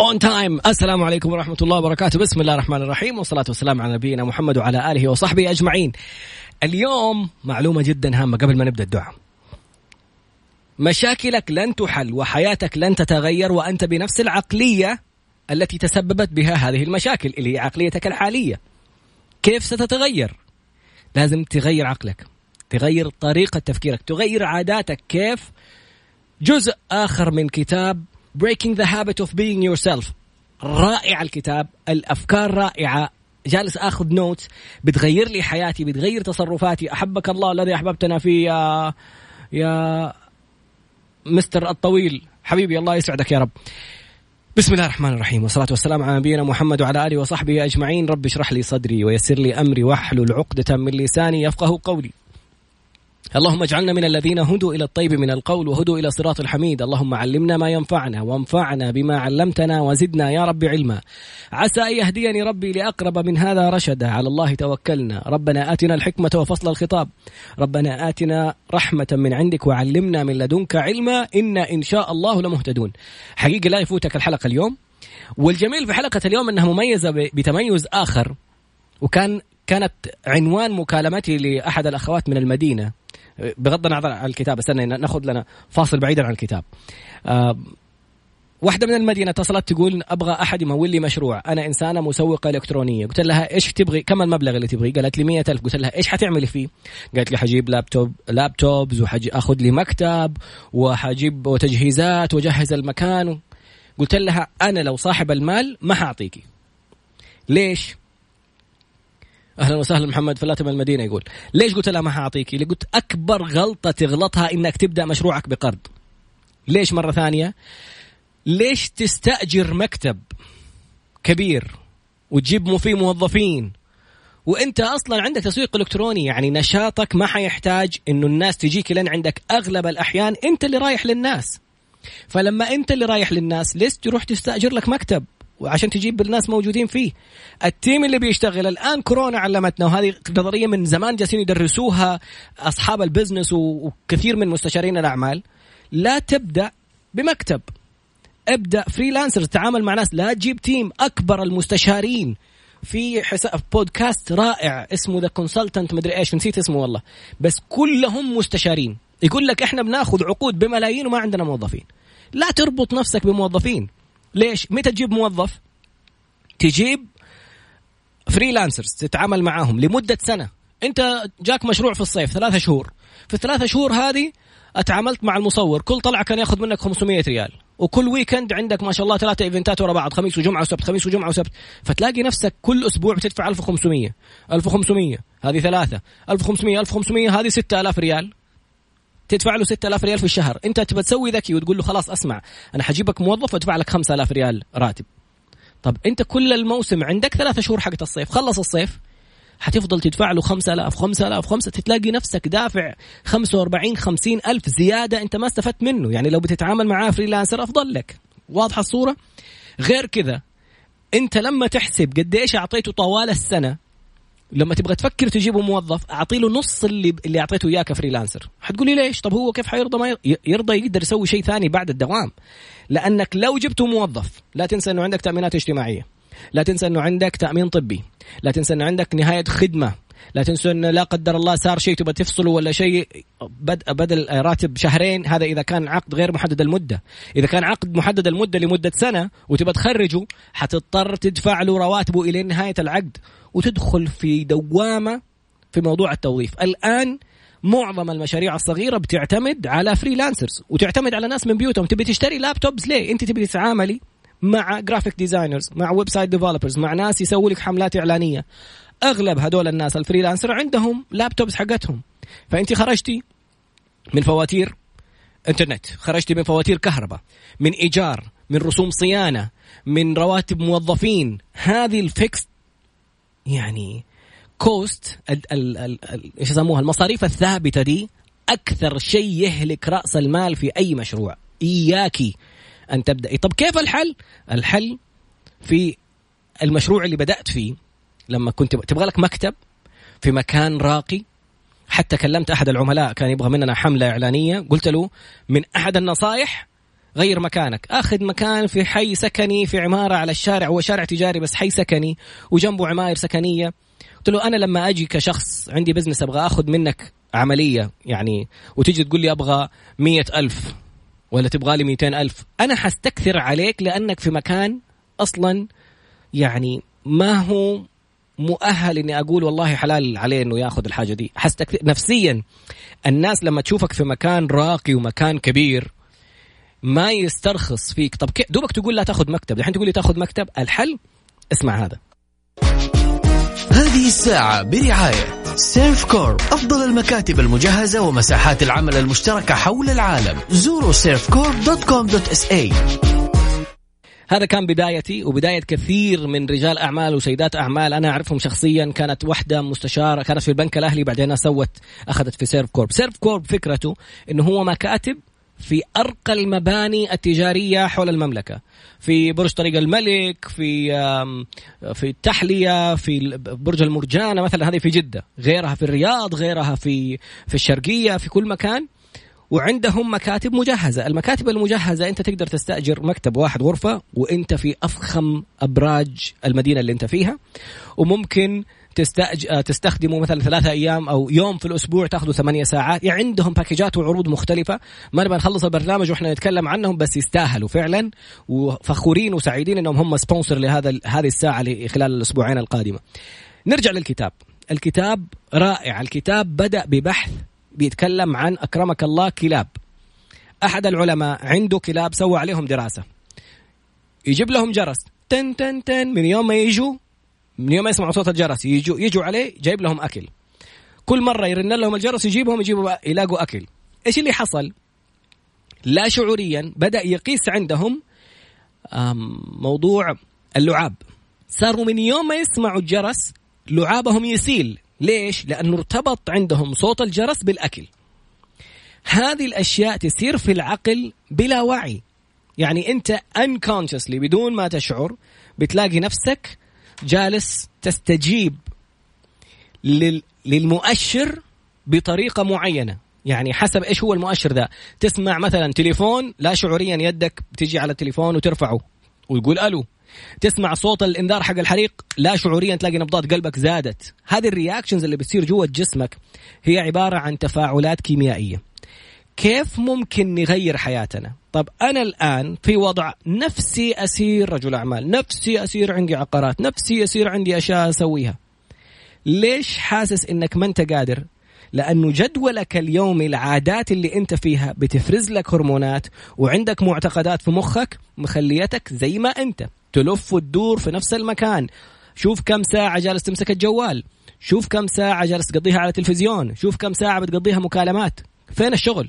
on time السلام عليكم ورحمة الله وبركاته. بسم الله الرحمن الرحيم والصلاة والسلام على نبينا محمد وعلى آله وصحبه أجمعين. اليوم معلومة جدا هامة قبل ما نبدأ الدعاء. مشاكلك لن تحل وحياتك لن تتغير وأنت بنفس العقلية التي تسببت بها هذه المشاكل اللي هي عقليتك الحالية. كيف ستتغير؟ لازم تغير عقلك تغير طريقة تفكيرك تغير عاداتك. كيف؟ جزء آخر من كتاب Breaking the Habit of Being Yourself. رائع الكتاب. الأفكار رائعة. جالس آخذ نوت بتغير لي حياتي بتغير تصرفاتي. أحبك الله الذي أحببتنا فيه يا يا مستر الطويل. حبيبي الله يسعدك يا رب. بسم الله الرحمن الرحيم. والصلاة والسلام على نبينا محمد وعلى آله وصحبه أجمعين. رب اشرح لي صدري ويسر لي أمري واحلل عقدة من لساني يفقه قولي. اللهم اجعلنا من الذين هدوا إلى الطيب من القول وهدوا إلى صراط الحميد، اللهم علمنا ما ينفعنا وانفعنا بما علمتنا وزدنا يا رب علما. عسى أن يهديني ربي لأقرب من هذا رشدا، على الله توكلنا، ربنا آتنا الحكمة وفصل الخطاب، ربنا آتنا رحمة من عندك وعلمنا من لدنك علما. أنا إن شاء الله لمهتدون. حقيقة لا يفوتك الحلقة اليوم. والجميل في حلقة اليوم أنها مميزة بتميز آخر. وكان كانت عنوان مكالمتي لأحد الأخوات من المدينة. بغض النظر عن الكتاب استنى ناخذ لنا فاصل بعيدا عن الكتاب. آه واحدة من المدينة اتصلت تقول أبغى أحد يمول لي مشروع. أنا إنسانة مسوقة إلكترونية. قلت لها إيش تبغي؟ كم المبلغ اللي تبغي؟ قالت لي مية ألف. قلت لها إيش حتعملي فيه؟ قالت لي حجيب لابتوب لابتوبز وأخذ لي مكتب وحجيب وتجهيزات وجهز المكان. قلت لها أنا لو صاحب المال ما حأعطيكي. ليش؟ أهلا وسهلا محمد فلاتة من المدينة يقول ليش قلت لها ما حاعطيكي قلت أكبر غلطة تغلطها إنك تبدأ مشروعك بقرض. ليش مرة ثانية؟ ليش تستأجر مكتب كبير وتجيب فيه موظفين؟ وإنت أصلا عندك تسويق إلكتروني يعني نشاطك ما حيحتاج إنه الناس تجيك لين عندك أغلب الأحيان أنت اللي رايح للناس. فلما أنت اللي رايح للناس ليش تروح تستأجر لك مكتب؟ وعشان تجيب الناس موجودين فيه. ال team اللي بيشتغل الآن كورونا علمتنا وهذه نظرية من زمان جالسين يدرسوها أصحاب ال business وكثير من مستشارين الأعمال. لا تبدأ بمكتب. ابدأ freelancer تعامل مع ناس. لا تجيب team أكبر المستشارين. في حساب بودكاست رائع اسمه The Consultant مدري إيش نسيت اسمه والله. بس كلهم مستشارين. يقول لك إحنا بناخذ عقود بملايين وما عندنا موظفين. لا تربط نفسك بموظفين. ليش؟ متى تجيب موظف؟ تجيب freelancers تتعامل معاهم لمدة سنة. انت جاك مشروع في الصيف ثلاثة شهور. في الثلاثة شهور هذه اتعاملت مع المصور كل طلعة كان ياخذ منك 500 ريال. وكل weekend عندك ما شاء الله ثلاثة event ات ورا بعض خميس وجمعة وسبت خميس وجمعة وسبت. فتلاقي نفسك كل أسبوع بتدفع 1500 1500 هذه ثلاثة. 1500 1500 هذه 6000 ريال. تدفع له 6000 ريال في الشهر. انت تبى تسوي ذكي وتقول له خلاص اسمع أنا حجيبك موظف وادفع لك 5000 ريال راتب. طب انت كل الموسم عندك ثلاثة شهور حقت الصيف خلص الصيف حتفضل تدفع له 5000 5000 5 تلاقي نفسك دافع 45 50 ألف زيادة أنت ما استفدت منه. يعني لو بتتعامل معاه فريلانسر أفضل لك. واضحة الصورة؟ غير كذا أنت لما تحسب قديش أعطيته طوال السنة لما تبغى تفكر تجيبه موظف أعطي له نص اللي اللي أعطيته إياه كفريلانسر. حتقولي ليش؟ طب هو كيف حيرضى ما يرضى يقدر يسوي شيء ثاني بعد الدوام؟ لأنك لو جبته موظف لا تنسى إنه عندك تأمينات اجتماعية لا تنسى إنه عندك تأمين طبي لا تنسى إنه عندك نهاية خدمة لا تنسوا انه لا قدر الله صار شيء تبغى تفصله ولا شيء بدل راتب شهرين هذا إذا كان عقد غير محدد المدة. إذا كان عقد محدد المدة لمدة سنة وتبغى تخرجه حتضطر تدفع له رواتبه إلى نهاية العقد وتدخل في دوامة في موضوع التوظيف. الآن معظم المشاريع الصغيرة بتعتمد على freelancers وتعتمد على ناس من بيوتهم. تبي تشتري laptops ليه؟ أنت تبي تتعاملي مع graphic designers مع website developers مع ناس يسووا لك حملات إعلانية. أغلب هدول الناس ال freelancer عندهم laptops حقتهم. فانت خرجتي من فواتير انترنت خرجتي من فواتير كهرباء من إيجار من رسوم صيانة من رواتب موظفين. هذه الفيكس يعني cost إيش يسموها؟ المصاريف الثابتة دي أكثر شيء يهلك رأس المال في أي مشروع. اياكي أن تبدأي. طب كيف الحل؟ الحل في المشروع اللي بدأت فيه لما كنت تبغى لك مكتب في مكان راقي؟ حتى كلمت أحد العملاء كان يبغى مننا حملة إعلانية قلت له من أحد النصائح غير مكانك. آخذ مكان في حي سكني في عمارة على الشارع هو شارع تجاري بس حي سكني وجنبه عماير سكنية. قلت له أنا لما أجي كشخص عندي بزنس أبغى آخذ منك عملية يعني وتيجي تقول لي أبغى مية ألف ولا تبغى لي ميتين ألف. أنا حستكثر عليك لأنك في مكان أصلا يعني ما هو مؤهل إني أقول والله حلال عليه إنه ياخذ الحاجة دي. حستكثر نفسيا الناس لما تشوفك في مكان راقي ومكان كبير ما يسترخص فيك. طب دوبك تقول لا تاخذ مكتب. الحين تقول لي تاخذ مكتب؟ الحل اسمع هذا. هذه الساعة برعاية Servcorp أفضل المكاتب المجهزة ومساحات العمل المشتركة حول العالم. زوروا Servcorp dot com dot SA. هذا كان بدايتي وبداية كثير من رجال أعمال وسيدات أعمال. أنا أعرفهم شخصيا كانت واحدة مستشارة كانت في البنك الأهلي بعدين سوت أخذت في Servcorp Servcorp فكرته أنه هو مكاتب في أرقى المباني التجارية حول المملكة. في برج طريق الملك في في التحلية في برج المرجانة مثلا هذه في جدة. غيرها في الرياض غيرها في في الشرقية في كل مكان. وعندهم مكاتب مجهزة، المكاتب المجهزة أنت تقدر تستأجر مكتب واحد غرفة وأنت في أفخم أبراج المدينة اللي أنت فيها. وممكن تستأج... آه، تستخدمه مثلا ثلاثة أيام أو يوم في الأسبوع تاخذوا ثمانية ساعات. يعني عندهم باكجات وعروض مختلفة. ما نبغى نخلص البرنامج وإحنا نتكلم عنهم بس يستاهلوا فعلا. وفخورين وسعيدين إنهم هم سبونسر لهذا هذه الساعة خلال الأسبوعين القادمة. نرجع للكتاب. الكتاب رائع. الكتاب بدأ ببحث بيتكلم عن أكرمك الله كلاب. أحد العلماء عنده كلاب سوى عليهم دراسة. يجيب لهم جرس. تن تن تن من يوم ما يجوا من يوم ما يسمعوا صوت الجرس يجوا يجوا عليه جايب لهم أكل. كل مرة يرن لهم الجرس يجيبهم يجيبوا يلاقوا أكل. إيش اللي حصل؟ لا شعوريا بدأ يقيس عندهم موضوع اللعاب. صاروا من يوم ما يسمعوا الجرس لعابهم يسيل. ليش؟ لأنه ارتبط عندهم صوت الجرس بالأكل. هذه الأشياء تصير في العقل بلا وعي. يعني أنت unconsciously بدون ما تشعر بتلاقي نفسك جالس تستجيب للمؤشر بطريقة معينة. يعني حسب إيش هو المؤشر ذا. تسمع مثلا تليفون لا شعوريا يدك بتيجي على التليفون وترفعه ويقول ألو. تسمع صوت الإنذار حق الحريق لا شعوريا تلاقي نبضات قلبك زادت. هذه ال reactions اللي بتصير جوة جسمك هي عبارة عن تفاعلات كيميائية. كيف ممكن نغير حياتنا؟ طب أنا الآن في وضع نفسي أسير رجل أعمال نفسي أسير عندي عقارات نفسي يصير عندي أشياء أسويها. ليش حاسس إنك ما أنت قادر؟ لأنه جدولك اليومي العادات اللي أنت فيها بتفرز لك هرمونات وعندك معتقدات في مخك مخليتك زي ما أنت. تلف وتدور في نفس المكان. شوف كم ساعة جالس تمسك الجوال. شوف كم ساعة جالس تقضيها على التلفزيون. شوف كم ساعة بتقضيها مكالمات. فين الشغل؟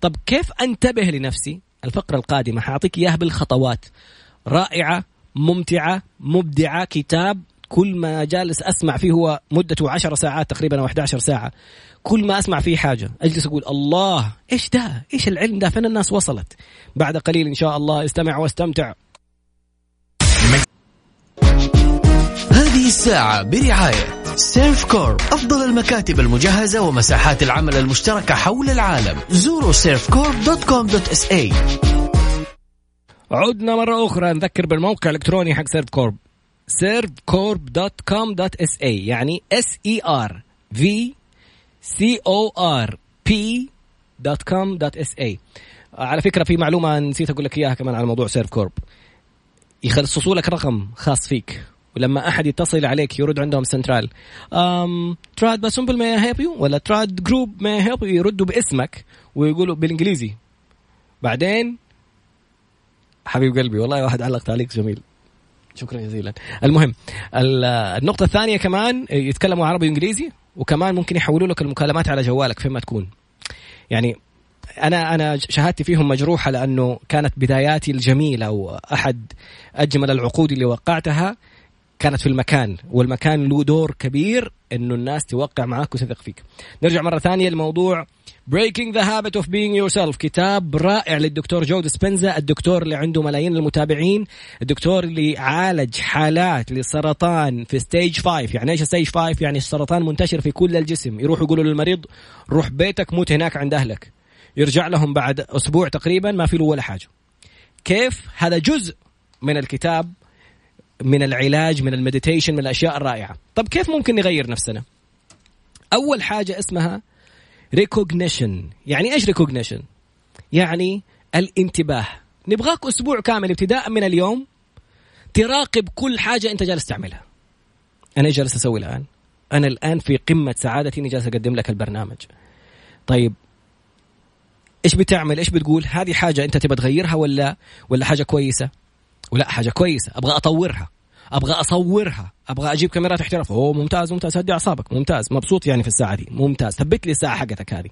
طب كيف أنتبه لنفسي؟ الفقرة القادمة حأعطيك إياها بالخطوات. رائعة ممتعة مبدعة كتاب. كل ما جالس أسمع فيه هو مدته 10 ساعات تقريبا أو 11 ساعة. كل ما أسمع فيه حاجة أجلس أقول الله إيش ده؟ إيش العلم ده؟ فين الناس وصلت؟ بعد قليل إن شاء الله استمع واستمتع. هذه الساعة برعاية Servcorp. أفضل المكاتب المجهزة ومساحات العمل المشتركة حول العالم. زوروا Corp dot com dot SA. عدنا مرة أخرى نذكر بالموقع الإلكتروني حق Servcorp Servcorp dot com dot SA. يعني S E R V C O R P dot com dot SA. على فكرة في معلومة نسيت أقول لك إياها كمان على موضوع Servcorp يخصصوا لك رقم خاص فيك. ولما أحد يتصل عليك يرد عندهم سنترال. تراد باسمبل may I help you ولا تراد group may I help you يردوا باسمك ويقولوا بالإنجليزي. بعدين حبيب قلبي والله واحد علق تعليق جميل. شكرا جزيلا. المهم النقطة الثانية كمان يتكلموا عربي وإنجليزي وكمان ممكن يحولوا لك المكالمات على جوالك فين ما تكون. يعني أنا أنا شهادتي فيهم مجروحة لأنه كانت بداياتي الجميلة وأحد أجمل العقود اللي وقعتها. كانت في المكان والمكان له دور كبير إنه الناس توقع معك وتثق فيك. نرجع مرة ثانية لموضوع Breaking the Habit of Being Yourself كتاب رائع للدكتور جو ديسبنزا الدكتور اللي عنده ملايين المتابعين الدكتور اللي عالج حالات للسرطان في stage 5 يعني إيش stage 5 يعني السرطان منتشر في كل الجسم. يروح يقولوا للمريض روح بيتك موت هناك عند أهلك. يرجع لهم بعد أسبوع تقريبا ما في له ولا حاجة. كيف؟ هذا جزء من الكتاب من العلاج من ال meditation من الأشياء الرائعة. طب كيف ممكن نغير نفسنا؟ أول حاجة اسمها recognition يعني إيش recognition يعني الانتباه. نبغاك أسبوع كامل ابتداء من اليوم تراقب كل حاجة أنت جالس تعملها. أنا إيش جالس أسوي الآن؟ أنا الآن في قمة سعادتي إني جالس أقدم لك البرنامج. طيب إيش بتعمل؟ إيش بتقول؟ هذه حاجة أنت تبغى تغيرها ولا؟ ولا حاجة كويسة؟ ولا حاجة كويسة. أبغى أطورها. أبغى أصورها. أبغى أجيب كاميرات احتراف. أوه ممتاز ممتاز. هدي أعصابك. ممتاز. مبسوط يعني في الساعة دي. ممتاز. ثبت لي الساعة حقتك هذه.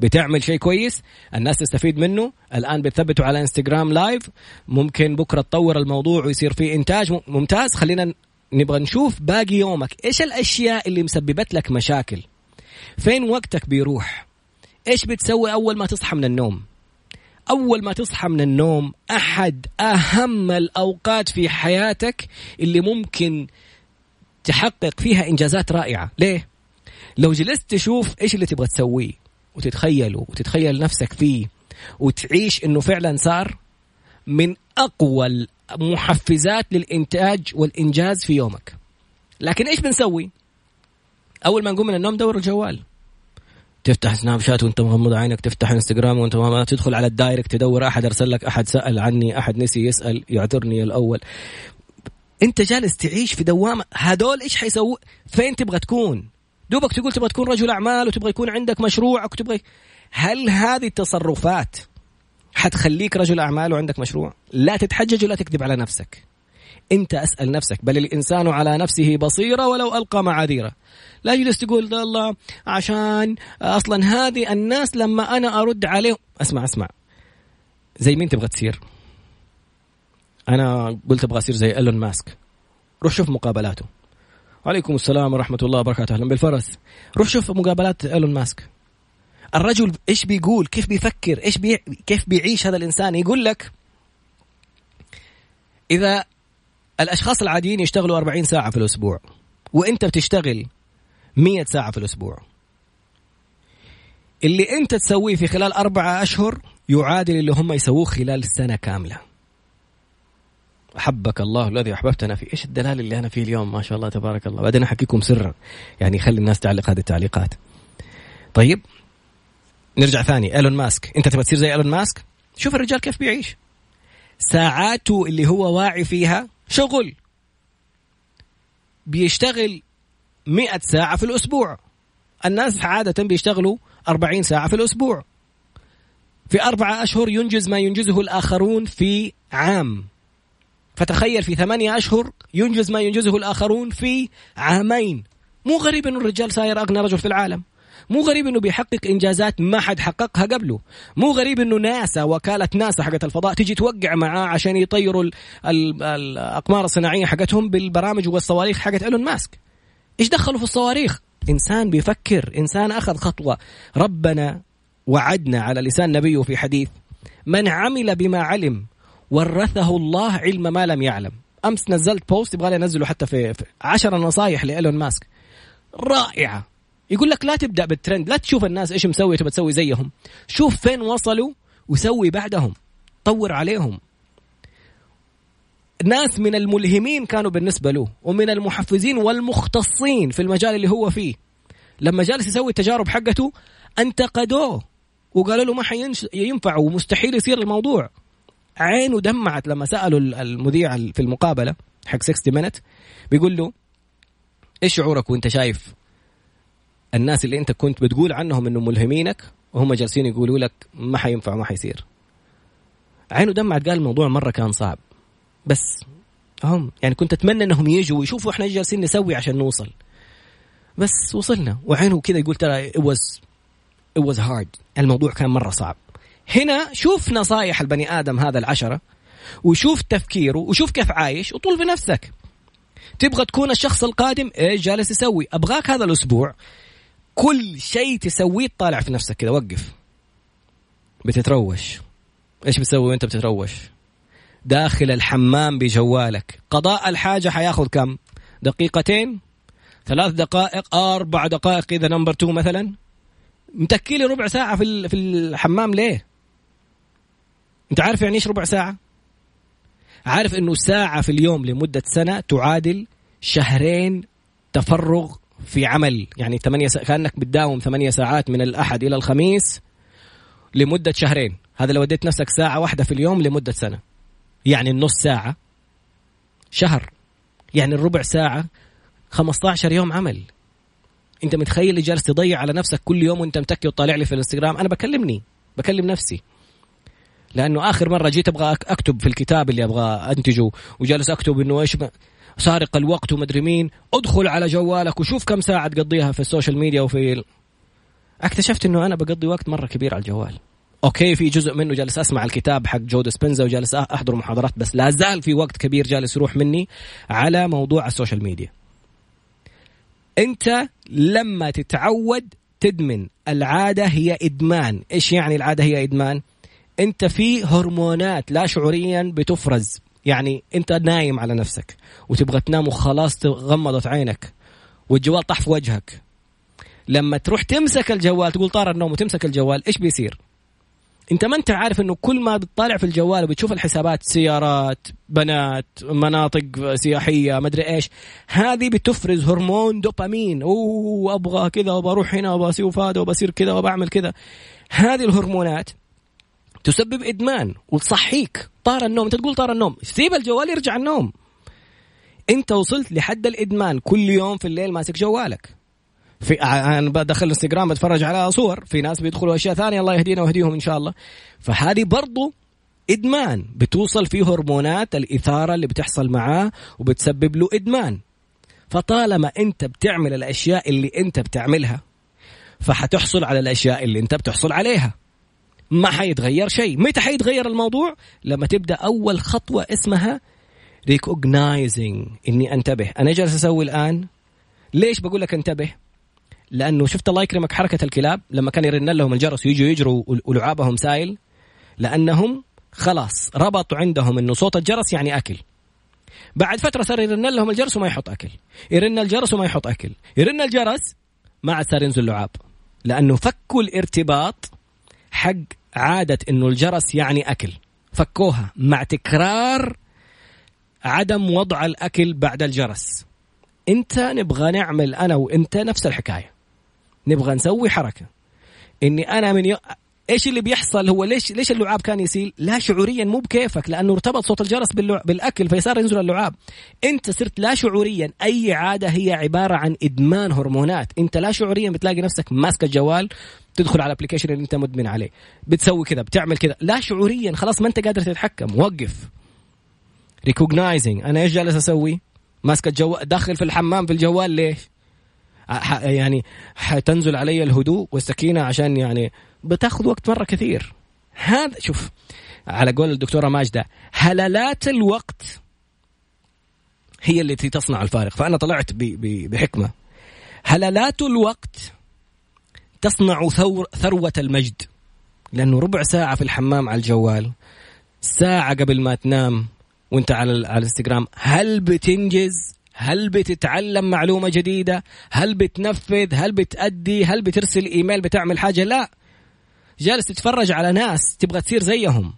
بتعمل شيء كويس؟ الناس تستفيد منه. الآن بتثبته على إنستغرام لايف ممكن بكرة تطور الموضوع ويصير فيه إنتاج. ممتاز. خلينا نبغى نشوف باقي يومك. إيش الأشياء اللي مسببت لك مشاكل؟ فين وقتك بيروح؟ إيش بتسوي أول ما تصحى من النوم؟ أول ما تصحى من النوم أحد أهم الأوقات في حياتك اللي ممكن تحقق فيها إنجازات رائعة. ليه؟ لو جلست تشوف إيش اللي تبغى تسويه وتتخيله وتتخيل نفسك فيه وتعيش إنه فعلا صار من أقوى المحفزات للإنتاج والإنجاز في يومك. لكن إيش بنسوي؟ أول ما نقوم من النوم دور الجوال. تفتح Snapchat وانت مغمض عينك تفتح انستغرام وانت ما تدخل على ال direct تدور أحد أرسل لك أحد سأل عني أحد نسي يسأل يعذرني الأول. أنت جالس تعيش في دوامة هدول إيش حيسووا؟ فين تبغى تكون؟ دوبك تقول تبغى تكون رجل أعمال وتبغى يكون عندك مشروعك وتبغى هل هذه التصرفات حتخليك رجل أعمال وعندك مشروع؟ لا تتحجج ولا تكذب على نفسك. انت اسال نفسك بل الإنسان على نفسه بصيرة ولو ألقى معاذيره. لا يجلس تقول الله عشان أصلا هذه الناس لما أنا أرد عليهم. اسمع اسمع. زي مين تبغى تصير؟ أنا قلت أبغى أصير زي إيلون ماسك. روح شوف مقابلاته. وعليكم السلام ورحمة الله وبركاته. أهلا بالفرس. روح شوف مقابلات إيلون ماسك. الرجل إيش بيقول؟ كيف بيفكر؟ إيش بي... كيف بيعيش هذا الإنسان؟ يقول لك إذا الأشخاص العاديين يشتغلوا 40 ساعة في الأسبوع وأنت بتشتغل 100 ساعة في الأسبوع. اللي أنت تسويه في خلال أربعة أشهر يعادل اللي هم يسووه خلال سنة كاملة. أحبك الله الذي أحببتنا فيه. إيش الدلال اللي أنا فيه اليوم؟ ما شاء الله تبارك الله. بعدين أحكيكم سرا. يعني خلي الناس تعلق هذه التعليقات. طيب نرجع ثاني. إيلون ماسك. أنت تبغى تصير زي إيلون ماسك؟ شوف الرجال كيف بيعيش. ساعاته اللي هو واعي فيها شغل. بيشتغل مئة ساعة في الأسبوع. الناس عادة بيشتغلوا أربعين ساعة في الأسبوع. في أربعة أشهر ينجز ما ينجزه الآخرون في عام. فتخيل في ثمانية أشهر ينجز ما ينجزه الآخرون في عامين. مو غريب أن الرجال صاير أغنى رجل في العالم. مو غريب إنه بيحقق إنجازات ما حد حققها قبله. مو غريب إنه ناسا وكالة ناسا حقت الفضاء تجي توقع معاه عشان يطيروا الأقمار الصناعية حقتهم بالبرامج والصواريخ حقت إيلون ماسك. إيش دخلوا في الصواريخ؟ إنسان بيفكر إنسان أخذ خطوة. ربنا وعدنا على لسان نبيه في حديث من عمل بما علم ورثه الله علم ما لم يعلم. أمس نزلت بوست يبغى لي أنزله حتى في, في عشر نصائح لإيلون ماسك. رائعة. يقول لك لا تبدأ بالترند لا تشوف الناس إيش مسوي تبى تسوي زيهم. شوف فين وصلوا وسوي بعدهم. طور عليهم. ناس من الملهمين كانوا بالنسبة له ومن المحفزين والمختصين في المجال اللي هو فيه. لما جالس يسوي التجارب حقته انتقدوه. وقالوا له ما حينفع ومستحيل يصير الموضوع. عينه دمعت لما سألوا المذيع في المقابلة حق 60 مينت بيقول له إيش شعورك وأنت شايف؟ الناس اللي انت كنت بتقول عنهم انهم ملهمينك وهم جالسين يقولوا لك ما حينفع ما حيصير. عينه دمعت قال الموضوع مرة كان صعب. بس هم يعني كنت أتمنى إنهم يجوا ويشوفوا إحنا جالسين نسوي عشان نوصل. بس وصلنا. وعينه كذا يقول ترى it was it was hard. الموضوع كان مرة صعب. هنا شوف نصايح البني آدم هذا العشرة وشوف تفكيره وشوف كيف عايش وطول بنفسك. تبغى تكون الشخص القادم إيش جالس يسوي؟ أبغاك هذا الأسبوع كل شيء تسويه طالع في نفسك كذا وقف. بتتروش. إيش بتسوي وأنت بتتروش؟ داخل الحمام بجوالك. قضاء الحاجة حياخذ كم؟ دقيقتين؟ ثلاث دقائق؟ أربع دقائق؟ إذا number two مثلا. متكي لي ربع ساعة في في الحمام ليه؟ أنت عارف يعني إيش ربع ساعة؟ عارف إنه ساعة في اليوم لمدة سنة تعادل شهرين تفرغ في عمل يعني ثمانية سا... كأنك بتداوم ثمانية ساعات من الأحد إلى الخميس لمدة شهرين. هذا لو اديت نفسك ساعة واحدة في اليوم لمدة سنة. يعني النص ساعة. شهر. يعني الربع ساعة. 15 يوم عمل. أنت متخيل اللي جالس تضيع على نفسك كل يوم وأنت متكي وطالع لي في الانستغرام؟ أنا بكلمني. بكلم نفسي. لأنه آخر مرة جيت أبغى أكتب في الكتاب اللي أبغى أنتجه. وجالس أكتب إنه إيش سارق الوقت ومدري مين. ادخل على جوالك وشوف كم ساعة تقضيها في ال social media وفي ال... اكتشفت إنه أنا بقضي وقت مرة كبير على الجوال. okay في جزء منه جالس أسمع الكتاب حق Joe Dispenza وجالس أحضر محاضرات بس لا زال في وقت كبير جالس يروح مني على موضوع ال social media. أنت لما تتعود تدمن. العادة هي إدمان. إيش يعني العادة هي إدمان؟ أنت في هرمونات لا شعوريا بتفرز. يعني انت نايم على نفسك وتبغى تنام وخلاص غمضت عينك والجوال طاح في وجهك. لما تروح تمسك الجوال تقول طار النوم وتمسك الجوال إيش بيصير؟ أنت ما أنت عارف إنه كل ما بتطالع في الجوال وبتشوف الحسابات سيارات بنات مناطق سياحية ما أدري إيش هذه بتفرز هرمون دوبامين. أوه أبغى كذا وبروح هنا وبسوي هذا وبصير كذا وبعمل كذا. هذه الهرمونات تسبب إدمان وتصحيك. طار النوم. انت تقول طار النوم. سيب الجوال يرجع النوم. انت وصلت لحد الادمان. كل يوم في الليل ماسك جوالك. في أنا بدخل انستغرام بتفرج على صور. في ناس بيدخلوا أشياء ثانية. الله يهدينا ويهديهم إن شاء الله. فهذه برضو إدمان. بتوصل فيه هرمونات الإثارة اللي بتحصل معاه وبتسبب له إدمان. فطالما انت بتعمل الأشياء اللي انت بتعملها فحتحصل على الأشياء اللي انت بتحصل عليها. ما حيتغير شيء. متى حيتغير الموضوع؟ لما تبدأ أول خطوة اسمها recognizing إني أنتبه. أنا جالس أسوي الآن؟ ليش بقول لك أنتبه؟ لأنه شفت الله يكرمك حركة الكلاب. لما كان يرن لهم الجرس ويجوا يجروا ولعابهم سايل. لأنهم خلاص ربطوا عندهم إنه صوت الجرس يعني أكل. بعد فترة صار يرن لهم الجرس وما يحط أكل. يرن الجرس وما يحط أكل. يرن الجرس ما عاد صار ينزل لعاب. لأنه فكوا الارتباط حق عاده إنه الجرس يعني أكل. فكوها مع تكرار عدم وضع الأكل بعد الجرس. إنت نبغى نعمل أنا وإنت نفس الحكاية. نبغى نسوي حركة. إني أنا من يو... إيش اللي بيحصل؟ هو ليش ليش اللعاب كان يسيل؟ لا شعوريا مو بكيفك لأنه ارتبط صوت الجرس. بالأكل فصار ينزل اللعاب. أنت صرت لا شعوريا. أي عادة هي عبارة عن إدمان هرمونات. أنت لا شعوريا بتلاقي نفسك ماسك الجوال تدخل على ال application اللي أنت مدمن عليه. بتسوي كذا بتعمل كذا. لا شعوريا. خلاص ما أنت قادر تتحكم. وقف. recognizing أنا إيش جالس أسوي؟ ماسك الجوال داخل في الحمام في الجوال ليش؟ يعني حتنزل علي الهدوء والسكينة عشان يعني بتاخذ وقت مرة كثير. هذا شوف على قول الدكتورة ماجدة هللات الوقت هي التي تصنع الفارق. فأنا طلعت بحكمة. هللات الوقت تصنع ثور ثروة المجد. لأنه ربع ساعة في الحمام على الجوال ساعة قبل ما تنام وأنت على على الانستغرام. هل بتنجز؟ هل بتتعلم معلومة جديدة؟ هل بتنفذ؟ هل بتأدي؟ هل بترسل إيميل بتعمل حاجة؟ لا. جالس تتفرج على ناس تبغى تصير زيهم.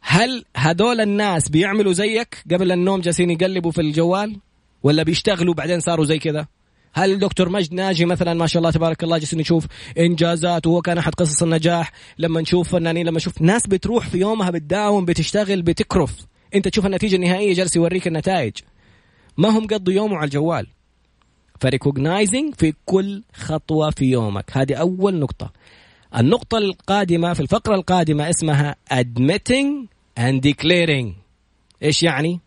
هل هذول الناس بيعملوا زيك قبل النوم جالسين يقلبوا في الجوال؟ ولا بيشتغلوا بعدين صاروا زي كذا؟ هل الدكتور مجد ناجي مثلا ما شاء الله تبارك الله جالسين نشوف إنجازات وهو كان أحد قصص النجاح لما نشوف فنانين لما نشوف ناس بتروح في يومها بتداوم بتشتغل بتكرف. أنت تشوف النتيجة النهائية جالس يوريك النتائج. ما هم قضوا يومه على الجوال. فريكوجنايزنج في كل خطوة في يومك. هذه أول نقطة. النقطة القادمة في الفقرة القادمة اسمها admitting and declaring. إيش يعني؟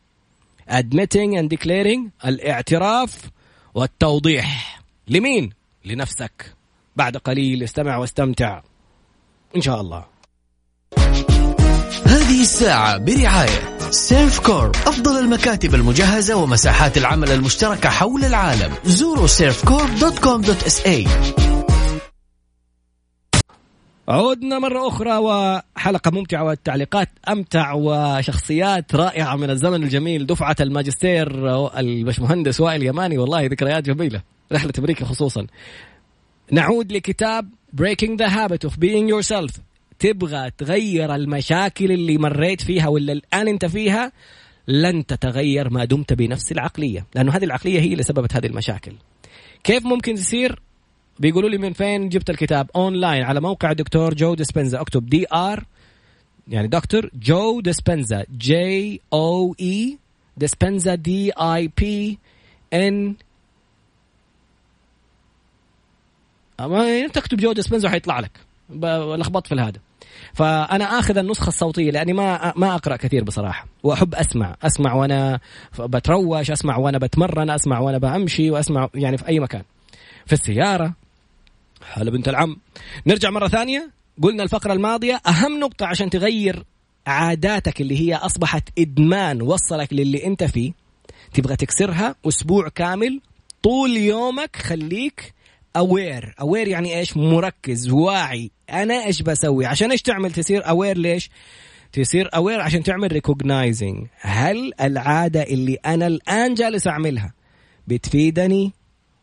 admitting and declaring الاعتراف والتوضيح. لمين؟ لنفسك. بعد قليل استمع واستمتع. إن شاء الله. هذه الساعة برعاية Servcorp أفضل المكاتب المجهزة ومساحات العمل المشتركة حول العالم. زوروا servcorp.com.sa عودنا مرة أخرى وحلقة ممتعة والتعليقات أمتع وشخصيات رائعة من الزمن الجميل دفعة الماجستير البشمهندس وائل يماني. والله ذكريات جميلة رحلة أمريكا خصوصا. نعود لكتاب Breaking the Habit of Being Yourself. تبغى تغير المشاكل اللي مريت فيها ولا الآن أنت فيها؟ لن تتغير ما دمت بنفس العقلية لأنه هذه العقلية هي اللي سببت هذه المشاكل. كيف ممكن تصير؟ بيقولوا لي من فين جبت الكتاب؟ اونلاين على موقع الدكتور Joe Dispenza. اكتب D R يعني دكتور Joe Dispenza. J O E ديسبنزا دي اي بي ان ما تكتب جو ديسبنزا حيطلع لك. لخبطت في هذا فأنا آخذ النسخة الصوتية لأني ما ما أقرأ كثير بصراحة. وأحب أسمع. أسمع وأنا بتروش أسمع وأنا بتمرن أسمع وأنا بمشي وأسمع يعني في أي مكان. في السيارة. هلا بنت العم. نرجع مرة ثانية. قلنا الفقرة الماضية أهم نقطة عشان تغير عاداتك اللي هي أصبحت إدمان وصلك للي أنت فيه تبغى تكسرها أسبوع كامل طول يومك خليك aware aware يعني إيش؟ مركز واعي. أنا إيش بسوي؟ عشان إيش تعمل؟ تصير aware ليش؟ تصير aware عشان تعمل recognizing هل العادة اللي أنا الآن جالس أعملها بتفيدني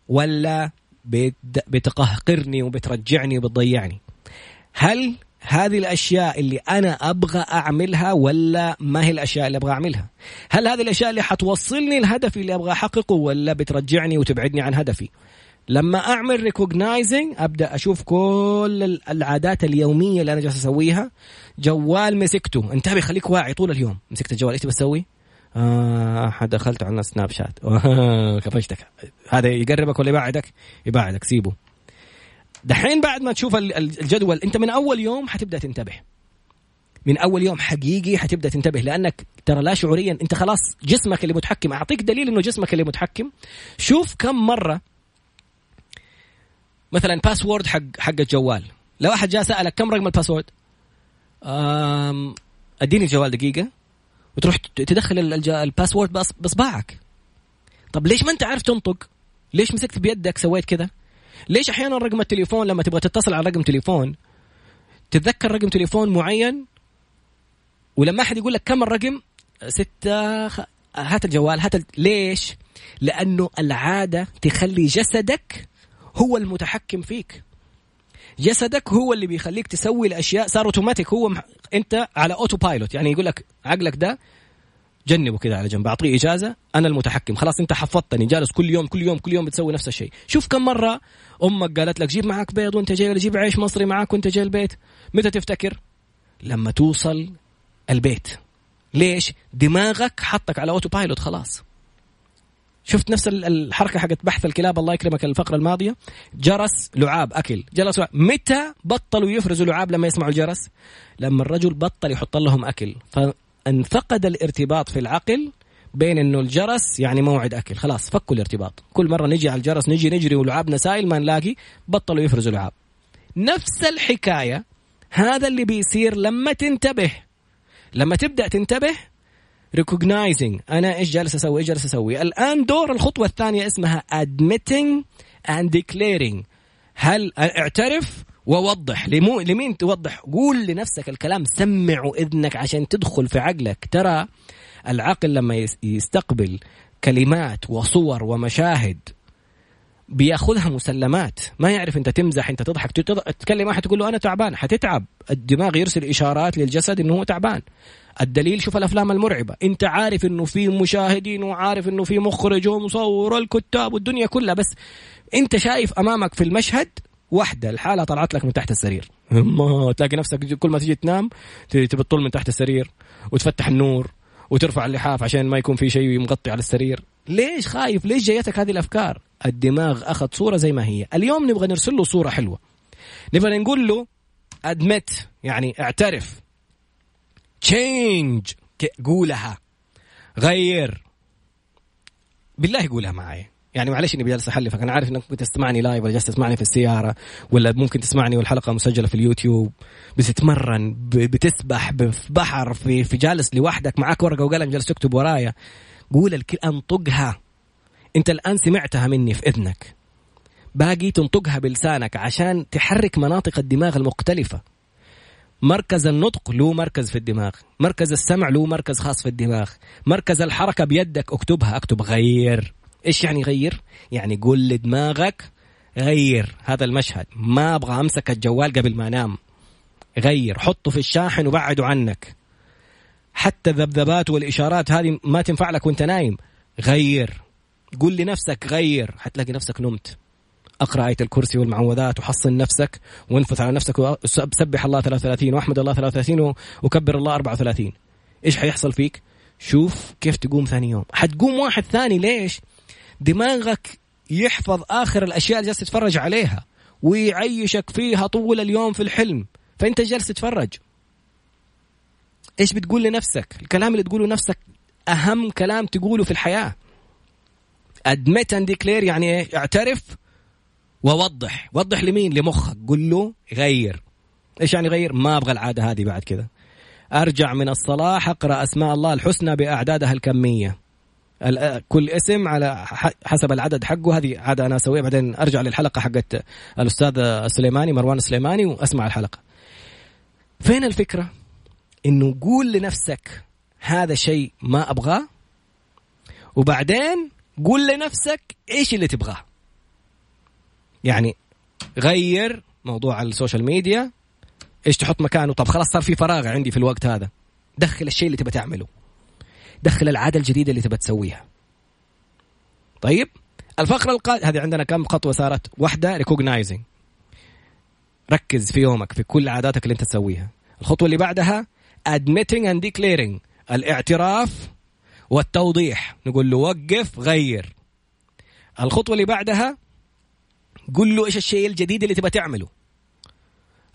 ولا بتقهقرني وبترجعني وبتضيعني. هل هذه الأشياء اللي أنا أبغى أعملها ولا ما هي الأشياء اللي أبغى أعملها؟ هل هذه الأشياء اللي حتوصلني لهدفي اللي أبغى أحققه ولا بترجعني وتبعدني عن هدفي؟ لما أعمل ريكوجنايزنج أبدأ أشوف كل العادات اليومية اللي أنا جالس أسويها جوال مسكته. انتبه خليك واعي طول اليوم. مسكت الجوال إيش بسوي آه دخلت على سناب شات. كفشتك. هذا يقربك ولا يبعدك؟ يبعدك سيبه. دحين بعد ما تشوف الجدول أنت من أول يوم حتبدأ تنتبه. من أول يوم حقيقي حتبدأ تنتبه لأنك ترى لا شعوريا. أنت خلاص جسمك اللي متحكم. أعطيك دليل إنه جسمك اللي متحكم. شوف كم مرة مثلا password حق حق الجوال. لو أحد جاء سألك كم رقم ال password أديني الجوال دقيقة. وتروح تدخل ال password باصبعك طب ليش ما انت عارف تنطق؟ ليش مسكت بيدك سويت كذا ليش أحيانا رقم التليفون لما تبغى تتصل على رقم تليفون تتذكر رقم تليفون معين؟ ولما أحد يقول لك كم الرقم؟ ستة خ... هات الجوال هات ال... ليش؟ لأنه العادة تخلي جسدك هو المتحكم فيك. جسدك هو اللي بيخليك تسوي الأشياء صار أوتوماتيك. هو مح... أنت على auto pilot يعني يقول لك عقلك ده جنبه كده على جنب أعطيه إجازة أنا المتحكم. خلاص أنت حفظتني جالس كل يوم كل يوم كل يوم بتسوي نفس الشيء. شوف كم مرة أمك قالت لك جيب معك بيض وأنت جاي جيب عيش مصري معك وأنت جاي البيت. متى تفتكر؟ لما توصل البيت. ليش؟ دماغك حطك على autopilot خلاص. شفت نفس الحركة حقت بحث الكلاب الله يكرمك الفقرة الماضية. جرس لعاب أكل. لعاب. متى بطلوا يفرزوا لعاب لما يسمعوا الجرس؟ لما الرجل بطل يحط لهم أكل. فانفقد الارتباط في العقل بين إنه الجرس يعني موعد أكل. خلاص فكوا الارتباط. كل مرة نجي على الجرس نجي نجري ولعابنا سائل ما نلاقي بطلوا يفرزوا لعاب. نفس الحكاية هذا اللي بيصير لما تنتبه. لما تبدأ تنتبه ريكوجنايزنج أنا إيش جالس أسوي إيش جالس أسوي. الآن دور الخطوة الثانية اسمها admitting and declaring. هل اعترف ووضح. لمو لمين توضح؟ قول لنفسك الكلام. سمع إذنك عشان تدخل في عقلك. ترى العقل لما يستقبل كلمات وصور ومشاهد بيأخذها مسلمات. ما يعرف أنت تمزح أنت تضحك تتكلم واحد تقول له أنا تعبان. حتتعب. الدماغ يرسل إشارات للجسد إنه هو تعبان. الدليل شوف الأفلام المرعبة. أنت عارف إنه في مشاهدين وعارف إنه في مخرج ومصور الكتاب والدنيا كلها بس أنت شايف أمامك في المشهد واحدة الحالة طلعت لك من تحت السرير. ما تلاقي نفسك كل ما تيجي تنام تبطل من تحت السرير وتفتح النور وترفع اللحاف عشان ما يكون في شيء مغطي على السرير. ليش خايف؟ ليش جايتك هذه الأفكار؟ الدماغ أخذ صورة زي ما هي. اليوم نبغى نرسل له صورة حلوة. نبغى نقول له ادمت يعني اعترف. تشينج قولها. غير. بالله قولها معي يعني معلش إني جالس احلفك أنا عارف إنك بتسمعني لايف ولا جالس تسمعني في السيارة ولا ممكن تسمعني والحلقة مسجلة في اليوتيوب. بتتمرن بتسبح في بحر في في جالس لوحدك معاك ورقة وقلم جالس تكتب ورايا. قول الكل انطقها. أنت الآن سمعتها مني في إذنك. باقي تنطقها بلسانك عشان تحرك مناطق الدماغ المختلفة. مركز النطق له مركز في الدماغ مركز السمع له مركز خاص في الدماغ مركز الحركة بيدك اكتبها اكتب غير. إيش يعني غير؟ يعني قول لدماغك غير. هذا المشهد. ما أبغى أمسك الجوال قبل ما أنام. غير. حطه في الشاحن وبعده عنك. حتى الذبذبات والإشارات هذه ما تنفع لك وأنت نايم. غير. قول لنفسك غير. حتلاقي نفسك نمت. أقرأ آية الكرسي والمعوذات وحصن نفسك وانفث على نفسك وسبح الله 33 وأحمد الله 33 وكبر الله 34 إيش حيحصل فيك؟ شوف كيف تقوم ثاني يوم. حتقوم واحد ثاني ليش؟ دماغك يحفظ آخر الأشياء اللي جالس تتفرج عليها ويعيشك فيها طول اليوم في الحلم. فأنت جالس تتفرج. إيش بتقول لنفسك؟ الكلام اللي تقوله نفسك أهم كلام تقوله في الحياة. Admit and declare يعني إيه؟ اعترف ووضح وضح لمين؟ لمخك. قل له غير. إيش يعني غير؟ ما أبغى العادة هذه بعد كذا. أرجع من الصلاه أقرأ أسماء الله الحسنى بأعدادها الكمية. كل اسم على حسب العدد حقه. هذه عادة أنا أسويها. بعدين أرجع للحلقة حقت الأستاذ السليماني مروان السليماني وأسمع الحلقة. فين الفكرة؟ إنه قول لنفسك هذا شيء ما أبغاه وبعدين قول لنفسك إيش اللي تبغاه. يعني غير موضوع ال social media. إيش تحط مكانه؟ طب خلاص صار في فراغ عندي في الوقت هذا. دخل الشيء اللي تبى تعمله. دخل العادة الجديدة اللي تبى تسويها. طيب؟ الفقرة القادمه هذه عندنا كم خطوة صارت؟ واحدة recognizing ركز في يومك في كل عاداتك اللي انت تسويها. الخطوة اللي بعدها admitting and declaring. الاعتراف والتوضيح. نقول له وقف غير. الخطوة اللي بعدها قل له إيش الشيء الجديد اللي تبغى تعمله.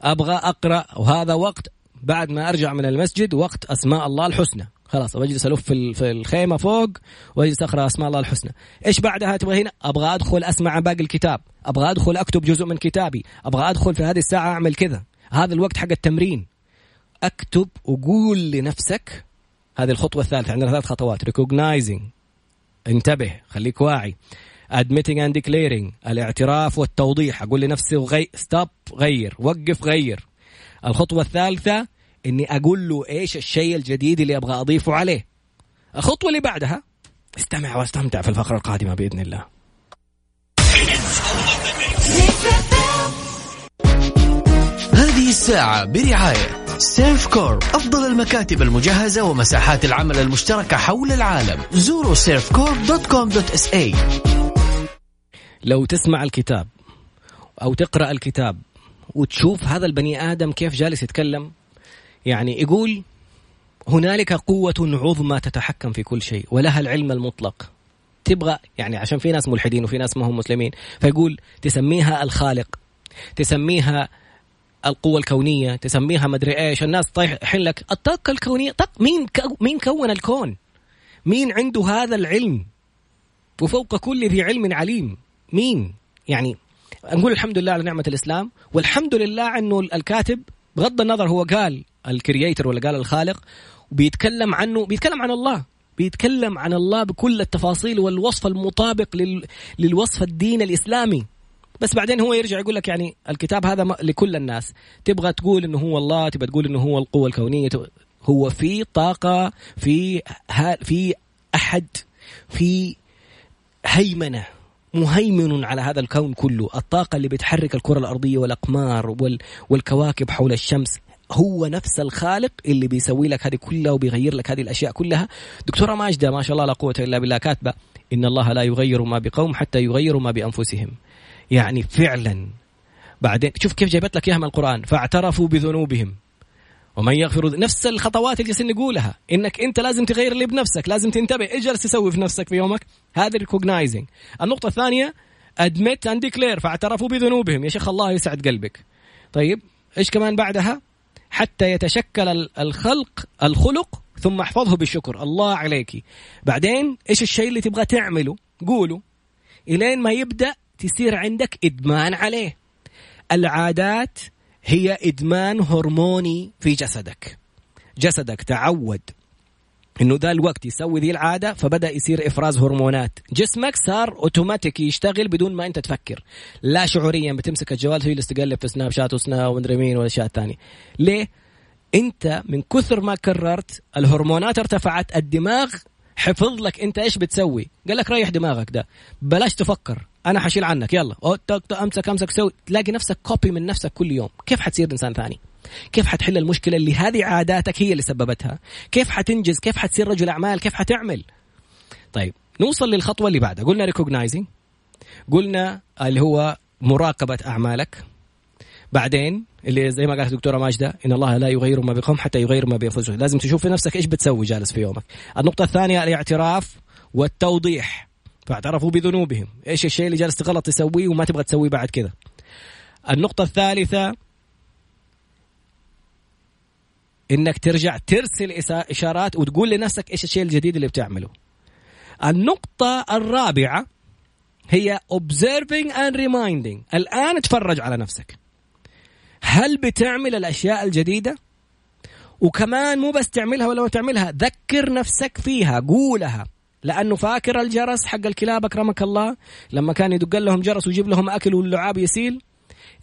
أبغى أقرأ وهذا وقت بعد ما أرجع من المسجد وقت أسماء الله الحسنى. خلاص بجلس ألف في الخيمة فوق وأجلس أقرأ أسماء الله الحسنى. إيش بعدها تبغى هنا؟ أبغى أدخل أسمع باقي الكتاب. أبغى أدخل أكتب جزء من كتابي. أبغى أدخل في هذه الساعة أعمل كذا. هذا الوقت حق التمرين. أكتب وقول لنفسك هذه الخطوة الثالثة. عندنا ثلاث خطوات. Recognizing. انتبه. خليك واعي. Admitting and declaring. الاعتراف والتوضيح. أقول لنفسي غي... ستوب غير. وقف غير. الخطوة الثالثة إني أقول له إيش الشيء الجديد اللي أبغى أضيفه عليه. الخطوة اللي بعدها. استمع واستمتع في الفقرة القادمة بإذن الله. هذه الساعة برعاية Servcorp أفضل المكاتب المجهزة ومساحات العمل المشتركة حول العالم. زوروا Servcorp dot com dot SA لو تسمع الكتاب أو تقرأ الكتاب وتشوف هذا البني آدم كيف جالس يتكلم يعني يقول هنالك قوة عظمى تتحكم في كل شيء ولها العلم المطلق تبغى يعني عشان في ناس ملحدين وفي ناس ما هم مسلمين فيقول تسميها الخالق تسميها القوة الكونية تسميها مدري إيش الناس طايحين لك الطاقة الكونية طق مين كو مين كون الكون؟ مين عنده هذا العلم؟ وفوق كل ذي علم عليم مين؟ يعني نقول الحمد لله على نعمة الإسلام والحمد لله أنه الكاتب بغض النظر هو قال الكرييتر ولا قال الخالق وبيتكلم عنه بيتكلم عن الله بيتكلم عن الله بكل التفاصيل والوصف المطابق لل... للوصف الدين الإسلامي. بس بعدين هو يرجع يقول لك يعني الكتاب هذا لكل الناس. تبغى تقول إنه هو الله تبغى تقول إنه هو القوة الكونية هو في طاقة في في أحد في هيمنة. مهيمن على هذا الكون كله. الطاقة اللي بتحرك الكرة الأرضية والأقمار وال... والكواكب حول الشمس هو نفس الخالق اللي بيسوي لك هذه كلها وبيغير لك هذه الأشياء كلها. دكتورة ماجدة ما شاء الله لا قوة إلا بالله كاتبة إن الله لا يغير ما بقوم حتى يغيروا ما بأنفسهم. يعني فعلا. بعدين شوف كيف جايبت لك اياها من القرآن فاعترفوا بذنوبهم. ومن يغفر نفس الخطوات اللي جالسين نقولها إنك أنت لازم تغير اللي بنفسك لازم تنتبه إيش جالس تسوي في نفسك في يومك. هذا recognizing النقطة الثانية admit and declare فاعترفوا بذنوبهم. يا شيخ الله يسعد قلبك. طيب إيش كمان بعدها؟ حتى يتشكل الخلق الخلق ثم احفظه بالشكر. الله عليك. بعدين إيش الشيء اللي تبغى تعمله؟ قوله إلين ما يبدأ تصير عندك إدمان عليه. العادات هي إدمان هرموني في جسدك. جسدك تعود. إنه ذا الوقت يسوي ذي العادة فبدأ يصير إفراز هرمونات. جسمك صار اوتوماتيك يشتغل بدون ما أنت تفكر. لا شعوريا بتمسك الجوال تجلس تقلب في Snapchat و Snap ومدري مين والأشياء الثانية. ليه؟ أنت من كثر ما كررت الهرمونات ارتفعت الدماغ حفظ لك أنت إيش بتسوي. قال لك ريح دماغك ده. بلاش تفكر. أنا حشيل عنك يلا. امسك أمسك سوي. تلاقي نفسك copy من نفسك كل يوم. كيف حتصير إنسان ثاني؟ كيف حتحل المشكلة اللي هذه عاداتك هي اللي سببتها؟ كيف حتنجز؟ كيف حتصير رجل أعمال؟ كيف حتعمل؟ طيب نوصل للخطوة اللي بعدها. قلنا ريكوجنايزنج قلنا اللي هو مراقبة أعمالك. بعدين اللي زي ما قالت الدكتوره ماجدة إن الله لا يغير ما بقوم حتى يغير ما بانفسهم لازم تشوف في نفسك إيش بتسوي جالس في يومك. النقطة الثانية الاعتراف والتوضيح. فاعترفوا بذنوبهم. إيش الشيء اللي جالس غلط تسويه وما تبغى تسويه بعد كذا؟ النقطة الثالثة إنك ترجع ترسل إشارات وتقول لنفسك إيش الشيء الجديد اللي بتعمله. النقطة الرابعة هي observing and reminding. الآن تفرج على نفسك. هل بتعمل الأشياء الجديدة؟ وكمان مو بس تعملها ولا ما تعملها ذكر نفسك فيها قولها. لأنه فاكر الجرس حق الكلاب أكرمك الله. لما كان يدق لهم جرس ويجيب لهم أكل واللعاب يسيل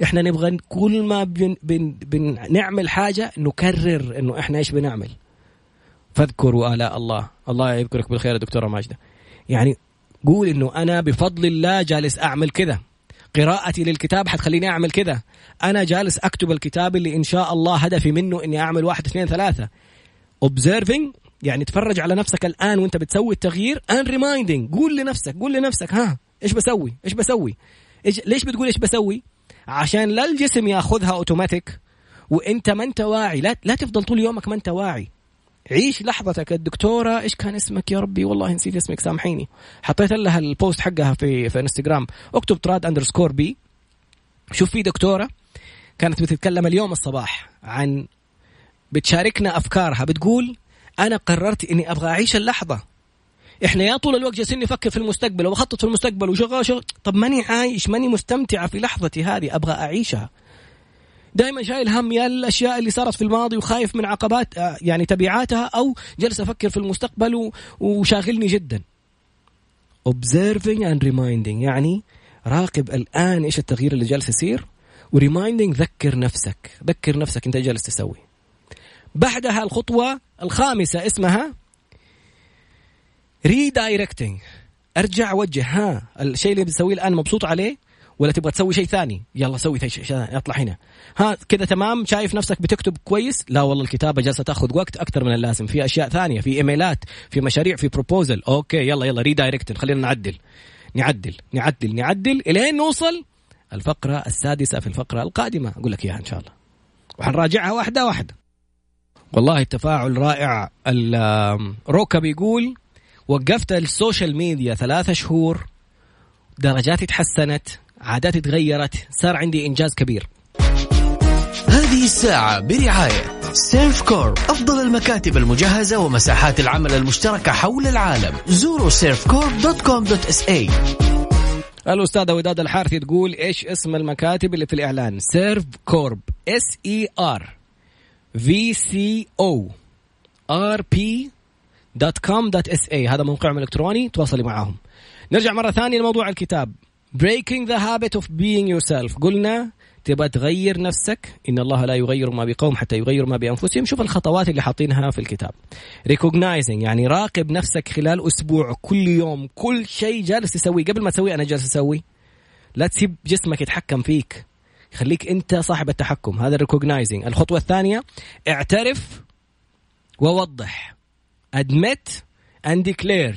إحنا نبغى كل ما بن بن بنعمل حاجة نكرر إنه إحنا إيش بنعمل. فاذكروا آلاء الله. الله يذكرك بالخير دكتورة ماجدة. يعني قول إنه أنا بفضل الله جالس أعمل كذا. قراءتي للكتاب حتخليني أعمل كذا. أنا جالس أكتب الكتاب اللي إن شاء الله هدفي منه إني أعمل واحد اثنين ثلاثة. Observing يعني تفرج على نفسك الآن وأنت بتسوي التغيير and reminding. قول لنفسك قول لنفسك ها إيش بسوي؟ إيش بسوي؟ إيش ليش بتقول إيش بسوي؟ عشان لا الجسم ياخذها اوتوماتيك وأنت ما أنت واعي. لا لا تفضل طول يومك ما أنت واعي. عيش لحظتك. الدكتورة إيش كان اسمك يا ربي؟ والله نسيت اسمك سامحيني. حطيت لها ال post حقها في في انستغرام اكتب Trad underscore B شوف في دكتورة كانت بتتكلم اليوم الصباح عن بتشاركنا أفكارها. بتقول أنا قررت إني أبغى أعيش اللحظة. إحنا يا طول الوقت جالسين نفكر في المستقبل وبخطط في المستقبل وشغال شغل. طب ماني عايش ماني مستمتعه في لحظتي هذه أبغى أعيشها. دائما شايل هم يا الأشياء اللي صارت في الماضي وخايف من عقبات آه، يعني تبعاتها أو جالس أفكر في المستقبل وشاغلني جدا. Observing and reminding يعني راقب الآن إيش التغيير اللي جالس يصير؟ وريمايندينج ذكر نفسك. ذكر نفسك أنت جالس تسوي. بعدها الخطوة الخامسة اسمها redirecting أرجع وجه. ها الشيء اللي بتسويه الآن مبسوط عليه؟ ولا تبغى تسوي شيء ثاني؟ يلا سوي شيء اطلع هنا. ها كذا تمام؟ شايف نفسك بتكتب كويس؟ لا والله الكتابة جالسة تأخذ وقت أكثر من اللازم. في أشياء ثانية في إيميلات في مشاريع في proposal okay يلا يلا redirect خلينا نعدل. نعدل نعدل نعدل إلين نوصل الفقرة السادسة في الفقرة القادمة. أقول لك إياها إن شاء الله. وحنراجعها واحدة واحدة. والله التفاعل رائع. روكا بيقول وقفت ال social media ثلاثة شهور درجاتي تحسنت عاداتي تغيرت صار عندي إنجاز كبير. هذه الساعة برعاية Servcorp أفضل المكاتب المجهزة ومساحات العمل المشتركة حول العالم. زوروا Servcorp dot com dot SA. الأستاذة وداد الحارثي تقول إيش اسم المكاتب اللي في الإعلان؟ Servcorp S E R. V C O R P dot com dot SA هذا موقعهم الإلكتروني تواصلي معاهم نرجع مرة ثانية لموضوع الكتاب. Breaking the habit of being yourself. قلنا تبغى تغير نفسك. إن الله لا يغير ما بقوم حتى يغيروا ما بأنفسهم. شوف الخطوات اللي حاطينها في الكتاب. Recognizing يعني راقب نفسك خلال أسبوع كل يوم كل شيء جالس تسويه. قبل ما تسويه أنا جالس أسوي. لا تسيب جسمك يتحكم فيك. خليك انت صاحب التحكم. هذا ال recognizing الخطوة الثانية اعترف ووضح. Admit and declare.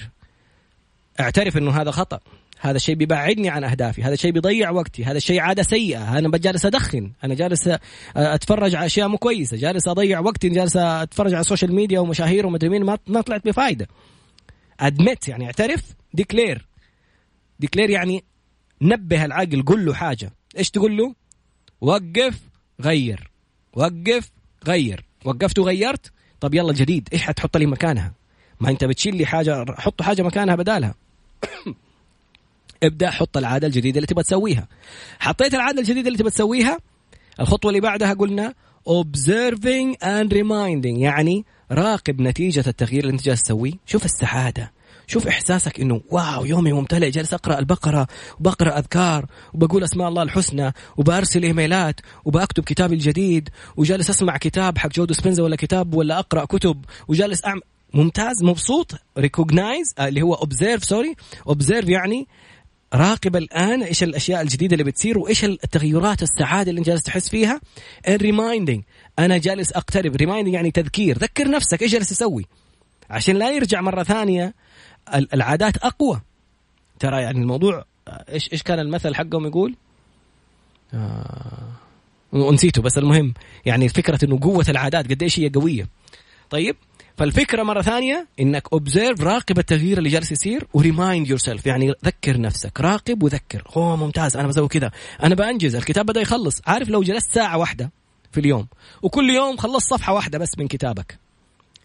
اعترف إنه هذا خطأ. هذا الشيء بيبعدني عن أهدافي. هذا الشيء بيضيع وقتي. هذا الشيء عادة سيئة. أنا جالس أدخن. أنا جالس أتفرج على أشياء مو كويسة. جالس أضيع وقتي. جالس أتفرج على ال social media ومشاهير ومدري مين. ما طلعت بفائده admit يعني اعترف declare declare يعني نبه العقل قل له حاجة. إيش تقول له؟ وقف غير. وقف غير. وقفت وغيرت؟ طب يلا جديد إيش حتحط لي مكانها؟ ما أنت بتشيل لي حاجة حط حاجة مكانها بدالها. ابدأ حط العادة الجديدة اللي تبغى تسويها. حطيت العادة الجديدة اللي تبغى تسويها؟ الخطوة اللي بعدها قلنا observing and reminding يعني راقب نتيجة التغيير اللي أنت جالس تسويه. شوف السعادة. شوف إحساسك إنه wow يومي ممتلئ جالس أقرأ البقرة وبقرأ أذكار وبقول أسماء الله الحسنى وبأرسل إيميلات وبكتب كتابي الجديد وجالس أسمع كتاب حق جو ديسبنزا ولا كتاب ولا أقرأ كتب وجالس اعمل ممتاز مبسوط recognize اللي هو observe sorry observe يعني راقب الآن إيش الأشياء الجديدة اللي بتصير وإيش التغيرات السعادة اللي جالس تحس فيها reminding أنا جالس أقترب. reminding يعني تذكير. ذكر نفسك إيش جالس تسوي. عشان لا يرجع مرة ثانية العادات أقوى. ترى يعني الموضوع إيش إيش كان المثل حقهم يقول؟ آه ونسيته بس المهم يعني فكرة إنه قوة العادات قد إيش هي قوية. طيب فالفكرة مرة ثانية إنك observe راقب التغيير اللي جالس يصير و remind yourself يعني ذكر نفسك راقب وذكر. أوه ممتاز أنا بسوي كذا. أنا بأنجز الكتاب بدأ يخلص. عارف لو جلست ساعة واحدة في اليوم وكل يوم خلصت صفحة واحدة بس من كتابك.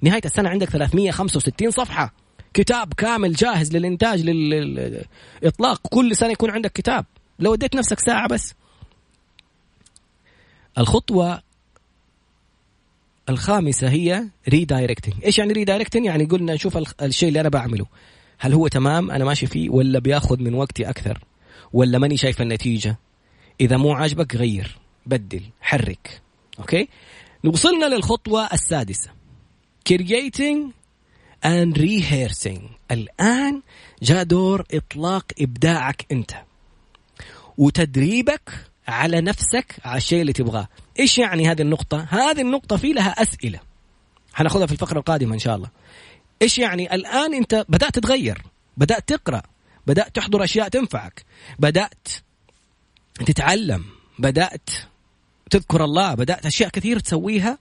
نهاية السنة عندك 365 صفحة. كتاب كامل جاهز للإنتاج للإطلاق. كل سنة يكون عندك كتاب. لو اديت نفسك ساعة بس. الخطوة الخامسة هي redirecting إيش يعني redirecting يعني قلنا نشوف الشيء اللي أنا بعمله. هل هو تمام؟ أنا ماشي فيه ولا بياخذ من وقتي أكثر؟ ولا ماني شايف النتيجة؟ إذا مو عاجبك غير بدل حرك. أوكي؟ وصلنا للخطوة السادسة. creating and rehearsing. الآن جاء دور إطلاق إبداعك أنت. وتدريبك على نفسك على الشيء اللي تبغاه. إيش يعني هذه النقطة؟ هذه النقطة في لها أسئلة. حناخذها في الفقرة القادمة إن شاء الله. إيش يعني؟ الآن أنت بدأت تتغير بدأت تقرأ بدأت تحضر أشياء تنفعك. بدأت تتعلم بدأت تذكر الله بدأت أشياء كثير تسويها.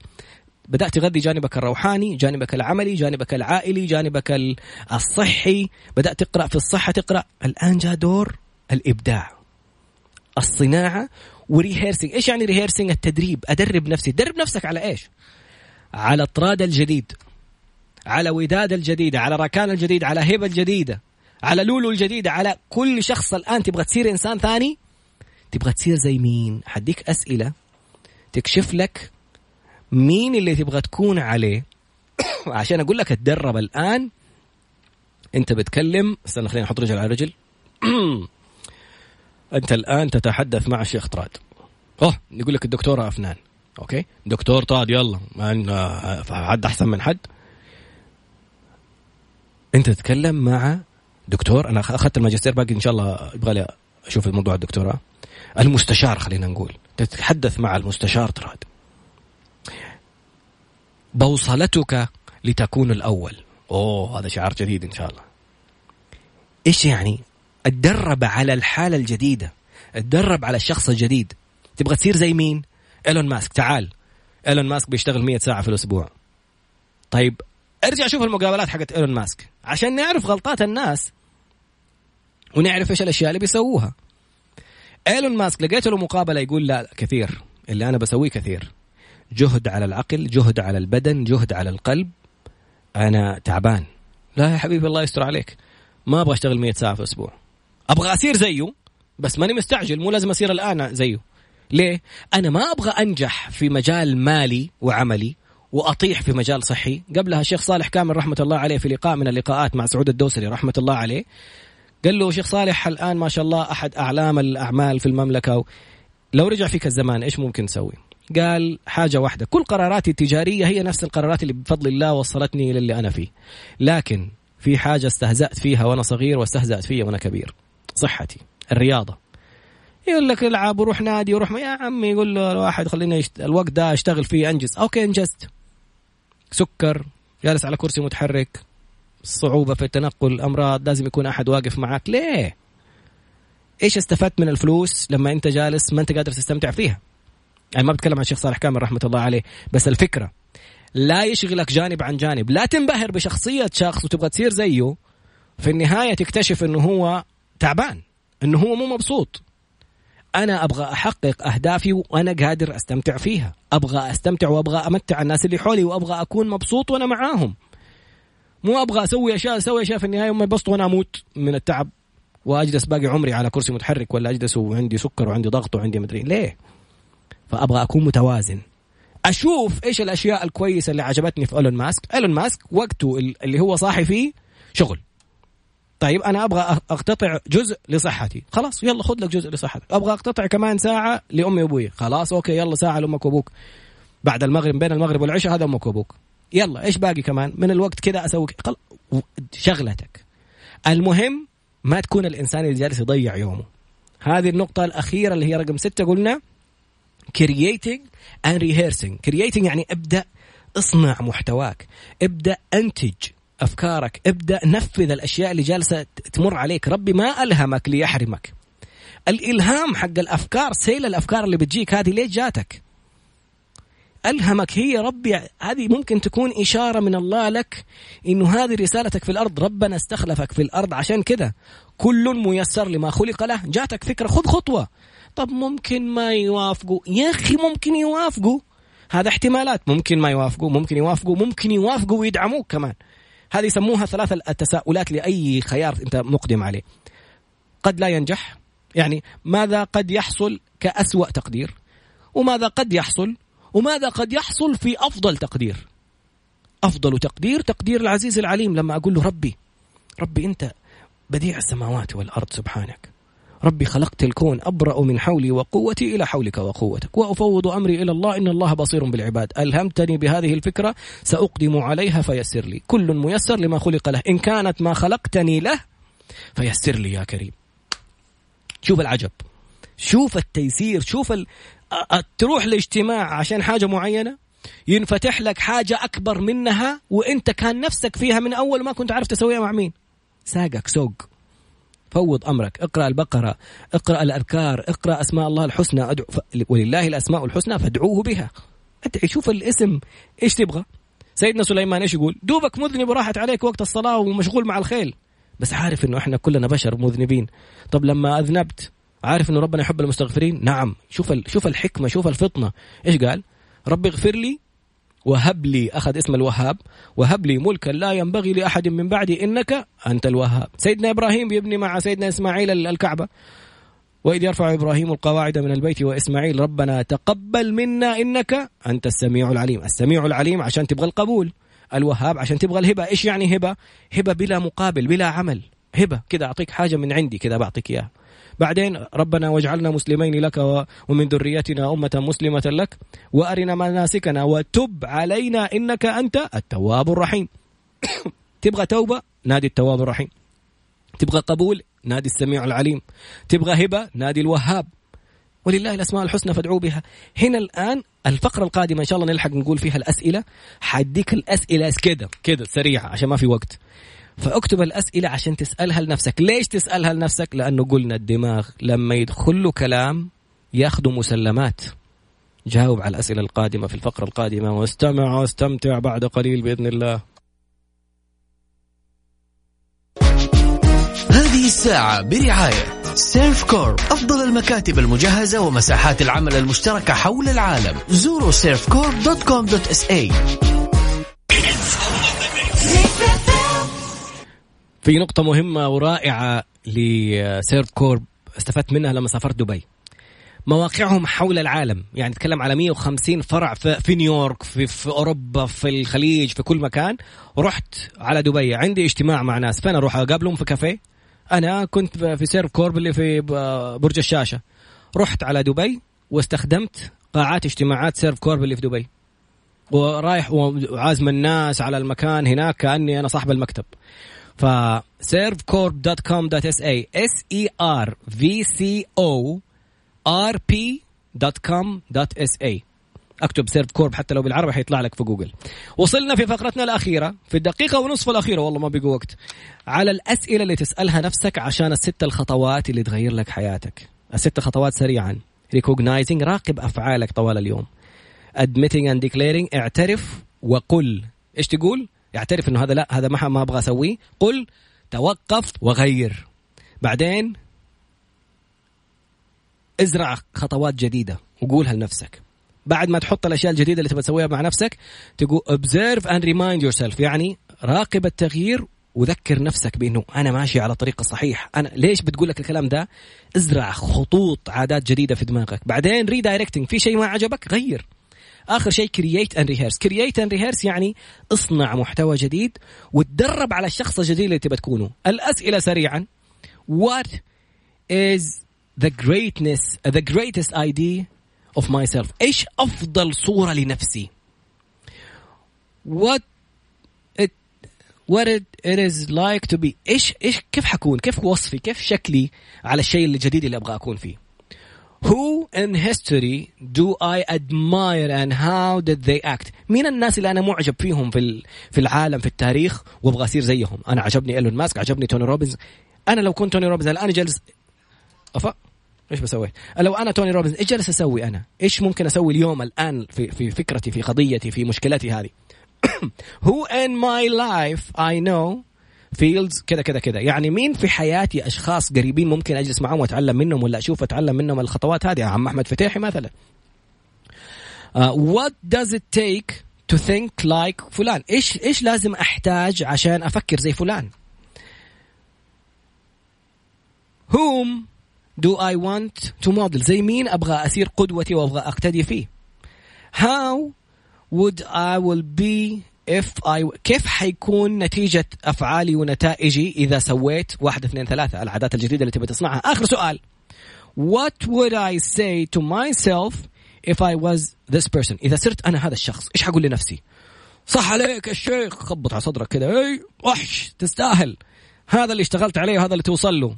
بدأت تغذي جانبك الروحاني جانبك العملي جانبك العائلي جانبك الصحي. بدأت تقرأ في الصحة تقرأ. الآن جاء دور الإبداع الصناعة و rehearsing إيش يعني rehearsing؟ التدريب. أدرب نفسي. تدرب نفسك على إيش؟ على طراد الجديد على وداد الجديدة على ركان الجديد على هبة الجديدة على لولو الجديدة على كل شخص. الآن تبغى تصير إنسان ثاني؟ تبغى تصير زي مين؟ حديك أسئلة تكشف لك مين اللي تبغى تكون عليه؟ عشان أقول لك اتدرب الآن. أنت بتكلم استنى خلينا نحط رجل على رجل. أنت الآن تتحدث مع الشيخ طراد. أوه يقول لك الدكتور أفنان. أوكي؟ دكتور طراد يلا. حد أحسن من حد. أنت تتكلم مع دكتور أنا أخذت الماجستير باقي إن شاء الله يبغى لي أشوف الموضوع الدكتوراه. المستشار خلينا نقول. تتحدث مع المستشار طراد. بوصلتك لتكون الأول. أوه هذا شعار جديد إن شاء الله. إيش يعني؟ اتدرب على الحالة الجديدة. اتدرب على الشخص الجديد. تبغى تصير زي مين؟ إيلون ماسك. تعال. إيلون ماسك بيشتغل 100 ساعة في الأسبوع. طيب ارجع شوف المقابلات حقت إيلون ماسك. عشان نعرف غلطات الناس ونعرف إيش الأشياء اللي بيسووها. إيلون ماسك لقيت له مقابلة يقول لا كثير. اللي أنا بسويه كثير. جهد على العقل جهد على البدن جهد على القلب. أنا تعبان. لا يا حبيبي الله يستر عليك. ما أبغى أشتغل 100 ساعة في الأسبوع. أبغى اصير زيه بس ماني مستعجل مو لازم اصير الآن زيه. ليه؟ أنا ما أبغى أنجح في مجال مالي وعملي وأطيح في مجال صحي. قبلها الشيخ صالح كامل رحمة الله عليه في لقاء من اللقاءات مع سعود الدوسري رحمة الله عليه. قال له شيخ صالح الآن ما شاء الله أحد أعلام الأعمال في المملكة؟ لو رجع فيك الزمان إيش ممكن تسوي؟ قال حاجة واحدة. كل قراراتي التجارية هي نفس القرارات اللي بفضل الله وصلتني للي أنا فيه. لكن في حاجة استهزأت فيها وأنا صغير واستهزأت فيها وأنا كبير. صحتي. الرياضة. يقول لك العب وروح نادي وروح يا عمي يقول له الواحد خلينا يشت... الوقت ده أشتغل فيه أنجز. أوكي أنجزت. سكر جالس على كرسي متحرك. صعوبة في التنقل أمراض لازم يكون أحد واقف معك ليه؟ إيش استفدت من الفلوس لما أنت جالس ما أنت قادر تستمتع فيها؟ يعني ما بتكلم عن الشيخ صالح كامل رحمة الله عليه بس الفكرة لا يشغلك جانب عن جانب لا تنبهر بشخصية شخص وتبغى تصير زيه في النهاية تكتشف أنه هو تعبان أنه هو مو مبسوط. أنا أبغى أحقق أهدافي وأنا قادر أستمتع فيها أبغى أستمتع وأبغى أمتع الناس اللي حولي وأبغى أكون مبسوط وأنا معاهم. مو أبغى أسوي أشياء أسوي أشياء في النهاية يوم يبسط وأنا أموت من التعب وأجلس باقي عمري على كرسي متحرك ولا أجلس وعندي سكر وعندي ضغط وعندي مدري ليه؟ فأبغى أكون متوازن. أشوف إيش الأشياء الكويسة اللي عجبتني في إيلون ماسك. إيلون ماسك وقته اللي هو صاحي فيه شغل. طيب أنا أبغى أقتطع جزء لصحتي. خلاص يلا خذ لك جزء لصحتك. أبغى أقتطع كمان ساعة لأمي وأبوي. خلاص okay يلا ساعة لأمك وأبوك. بعد المغرب بين المغرب والعشاء هذا أمك وأبوك. يلا إيش باقي كمان؟ من الوقت كذا أسوي. شغلتك. المهم ما تكون الإنسان اللي جالس يضيع يومه. هذه النقطة الأخيرة اللي هي رقم ستة قلنا. Creating and rehearsing. Creating يعني ابدأ اصنع محتواك. ابدأ انتج افكارك. ابدأ نفذ الاشياء اللي جالسة تمر عليك. ربي ما ألهمك ليحرمك. الإلهام حق الأفكار سيل الأفكار اللي بتجيك هذه ليش جاتك؟ ألهمك هي ربي. هذه ممكن تكون إشارة من الله لك إنه هذه رسالتك في الأرض. ربنا استخلفك في الأرض. عشان كذا كل ميسر لما خلق له جاتك فكرة. خذ خطوة. طب ممكن ما يوافقوا؟ يا أخي ممكن يوافقوا. هذا احتمالات. ممكن ما يوافقوا ممكن يوافقوا ممكن يوافقوا ويدعموك كمان. هذه يسموها ثلاث التساؤلات لأي خيار أنت مقدم عليه. قد لا ينجح. يعني ماذا قد يحصل كأسوأ تقدير؟ وماذا قد يحصل؟ وماذا قد يحصل في أفضل تقدير؟ أفضل تقدير تقدير العزيز العليم لما أقول له ربي ربي أنت بديع السماوات والأرض سبحانك. ربي خلقت الكون أبرأ من حولي وقوتي إلى حولك وقوتك. وأفوض أمري إلى الله إن الله بصير بالعباد. ألهمتني بهذه الفكرة؟ سأقدم عليها فيسر لي. كل ميسر لما خلق له. إن كانت ما خلقتني له فيسر لي يا كريم. شوف العجب. شوف التيسير. شوف ال... تروح لاجتماع عشان حاجة معينة؟ ينفتح لك حاجة أكبر منها وإنت كان نفسك فيها من أول ما كنت عارف تسويها مع مين؟ ساقك سوق. فوض أمرك. اقرأ البقرة اقرأ الأذكار اقرأ أسماء الله الحسنى. أدعو ف... ولله الأسماء الحسنى فادعوه بها. أدعي شوف الاسم إيش تبغى؟ سيدنا سليمان إيش يقول؟ دوبك مذنب وراحت عليك وقت الصلاة ومشغول مع الخيل. بس عارف إنه إحنا كلنا بشر مذنبين. طب لما أذنبت عارف إنه ربنا يحب المستغفرين؟ نعم. شوف شوف الحكمة شوف الفطنة. إيش قال؟ ربي اغفر لي وهب لي أخذ اسم الوهاب وهب لي ملكا لا ينبغي لأحد من بعدي إنك أنت الوهاب. سيدنا إبراهيم بيبني مع سيدنا إسماعيل الكعبة. وإذ يرفع إبراهيم القواعد من البيت وإسماعيل ربنا تقبل منا إنك أنت السميع العليم. السميع العليم عشان تبغى القبول. الوهاب عشان تبغى الهبة. إيش يعني هبة؟ هبة بلا مقابل بلا عمل. هبة. كذا أعطيك حاجة من عندي كذا بعطيك إياها. بعدين ربنا واجعلنا مسلمين لك ومن ذريتنا أمة مسلمة لك وأرنا مناسكنا وتب علينا إنك أنت التواب الرحيم. تبغى توبة؟ نادي التواب الرحيم. تبغى قبول؟ نادي السميع العليم. تبغى هبة؟ نادي الوهاب. ولله الأسماء الحسنى فادعوا بها. هنا الآن الفقرة القادمة إن شاء الله نلحق نقول فيها الأسئلة. حديك الأسئلة كده كده سريعة عشان ما في وقت. فاكتب الأسئلة عشان تسألها لنفسك. ليش تسألها لنفسك؟ لأنه قلنا الدماغ لما يدخل له كلام ياخذ مسلمات. جاوب على الأسئلة القادمة في الفقرة القادمة. واستمع واستمتع بعد قليل بإذن الله. هذه الساعة برعاية Servcorp أفضل المكاتب المجهزة ومساحات العمل المشتركة حول العالم. زوروا Servcorp dot com dot SA. في نقطة مهمة ورائعة ل Servcorp استفدت منها لما سافرت دبي. مواقعهم حول العالم يعني نتكلم على 150 فرع في, نيويورك في, في أوروبا في الخليج في كل مكان. ورحت على دبي عندي اجتماع مع ناس. فين أروح؟ أقابلهم في كافيه؟ أنا كنت في Servcorp اللي في برج الشاشة. رحت على دبي واستخدمت قاعات اجتماعات Servcorp اللي في دبي. ورايح وعازم الناس على المكان هناك كأني أنا صاحب المكتب. ف servcorp.com.sa s e r v c o r p.com.sa اكتب Servcorp حتى لو بالعربي حيطلع لك في جوجل. وصلنا في فقرتنا الأخيرة في الدقيقة ونصف الأخيرة والله ما بقى وقت. على الأسئلة اللي تسألها نفسك عشان الست الخطوات اللي تغير لك حياتك. الست خطوات سريعا. Recognizing راقب أفعالك طوال اليوم. Admitting and declaring اعترف وقل. إيش تقول؟ اعترف إنه هذا لا هذا ما ما أبغى أسويه. قل توقف وغير. بعدين ازرع خطوات جديدة وقولها لنفسك. بعد ما تحط الأشياء الجديدة اللي تبغى تسويها مع نفسك تقول observe and remind yourself. يعني راقب التغيير وذكر نفسك بإنه أنا ماشي على طريق الصحيح. أنا ليش بتقول لك الكلام ده؟ ازرع خطوط عادات جديدة في دماغك. بعدين ريدايركتنج في شيء ما عجبك؟ غير. آخر شيء create and rehearse create and rehearse يعني اصنع محتوى جديد وتدرب على الشخص الجديد اللي تبى تكونه. الأسئلة سريعا. What is the greatness the greatest idea of myself? إيش أفضل صورة لنفسي؟ It what it is like to be. إيش إيش كيف حكون؟ كيف وصفي؟ كيف شكلي على الشيء الجديد اللي أبغى أكون فيه؟ Who in history do I admire and how did they act؟ مين الناس اللي أنا معجب فيهم في في العالم في التاريخ وأبغى أصير زيهم؟ أنا عجبني إيلون ماسك، عجبني توني روبنز. أنا لو كنت توني روبنز الآن جالس أفا إيش بسوي؟ لو أنا توني روبنز إيش جالس أسوي أنا؟ إيش ممكن أسوي اليوم الآن في في فكرتي في قضيتي في مشكلتي هذه؟ Who in my life I know feels كذا كذا كذا يعني مين في حياتي أشخاص قريبين ممكن أجلس معهم وأتعلم منهم ولا أشوف أتعلم منهم الخطوات هذه؟ عم أحمد فتيحي مثلا. what does it take to think like فلان؟ إيش إيش لازم أحتاج عشان أفكر زي فلان؟ whom do I want to model زي مين أبغى اصير قدوتي وأبغى أقتدي فيه؟ how would I will be if I كيف حيكون نتيجة أفعالي ونتائجي إذا سويت واحد اثنين ثلاثة؟ العادات الجديدة اللي تبي تصنعها. آخر سؤال. What would I say to myself if I was this person? إذا صرت أنا هذا الشخص إيش حقول لنفسي؟ صح عليك الشيخ خبط على صدرك كذا اي وحش تستاهل. هذا اللي اشتغلت عليه وهذا اللي توصل له.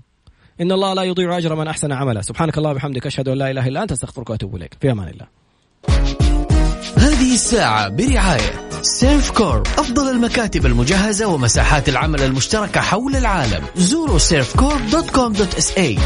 إن الله لا يضيع أجر من أحسن عملا سبحانك الله وبحمدك أشهد أن لا إله إلا أنت أستغفرك وأتوب إليك. في أمان الله. هذه الساعة برعاية Servcorp أفضل المكاتب المجهزة ومساحات العمل المشتركة حول العالم. زوروا Servcorp dot com dot SA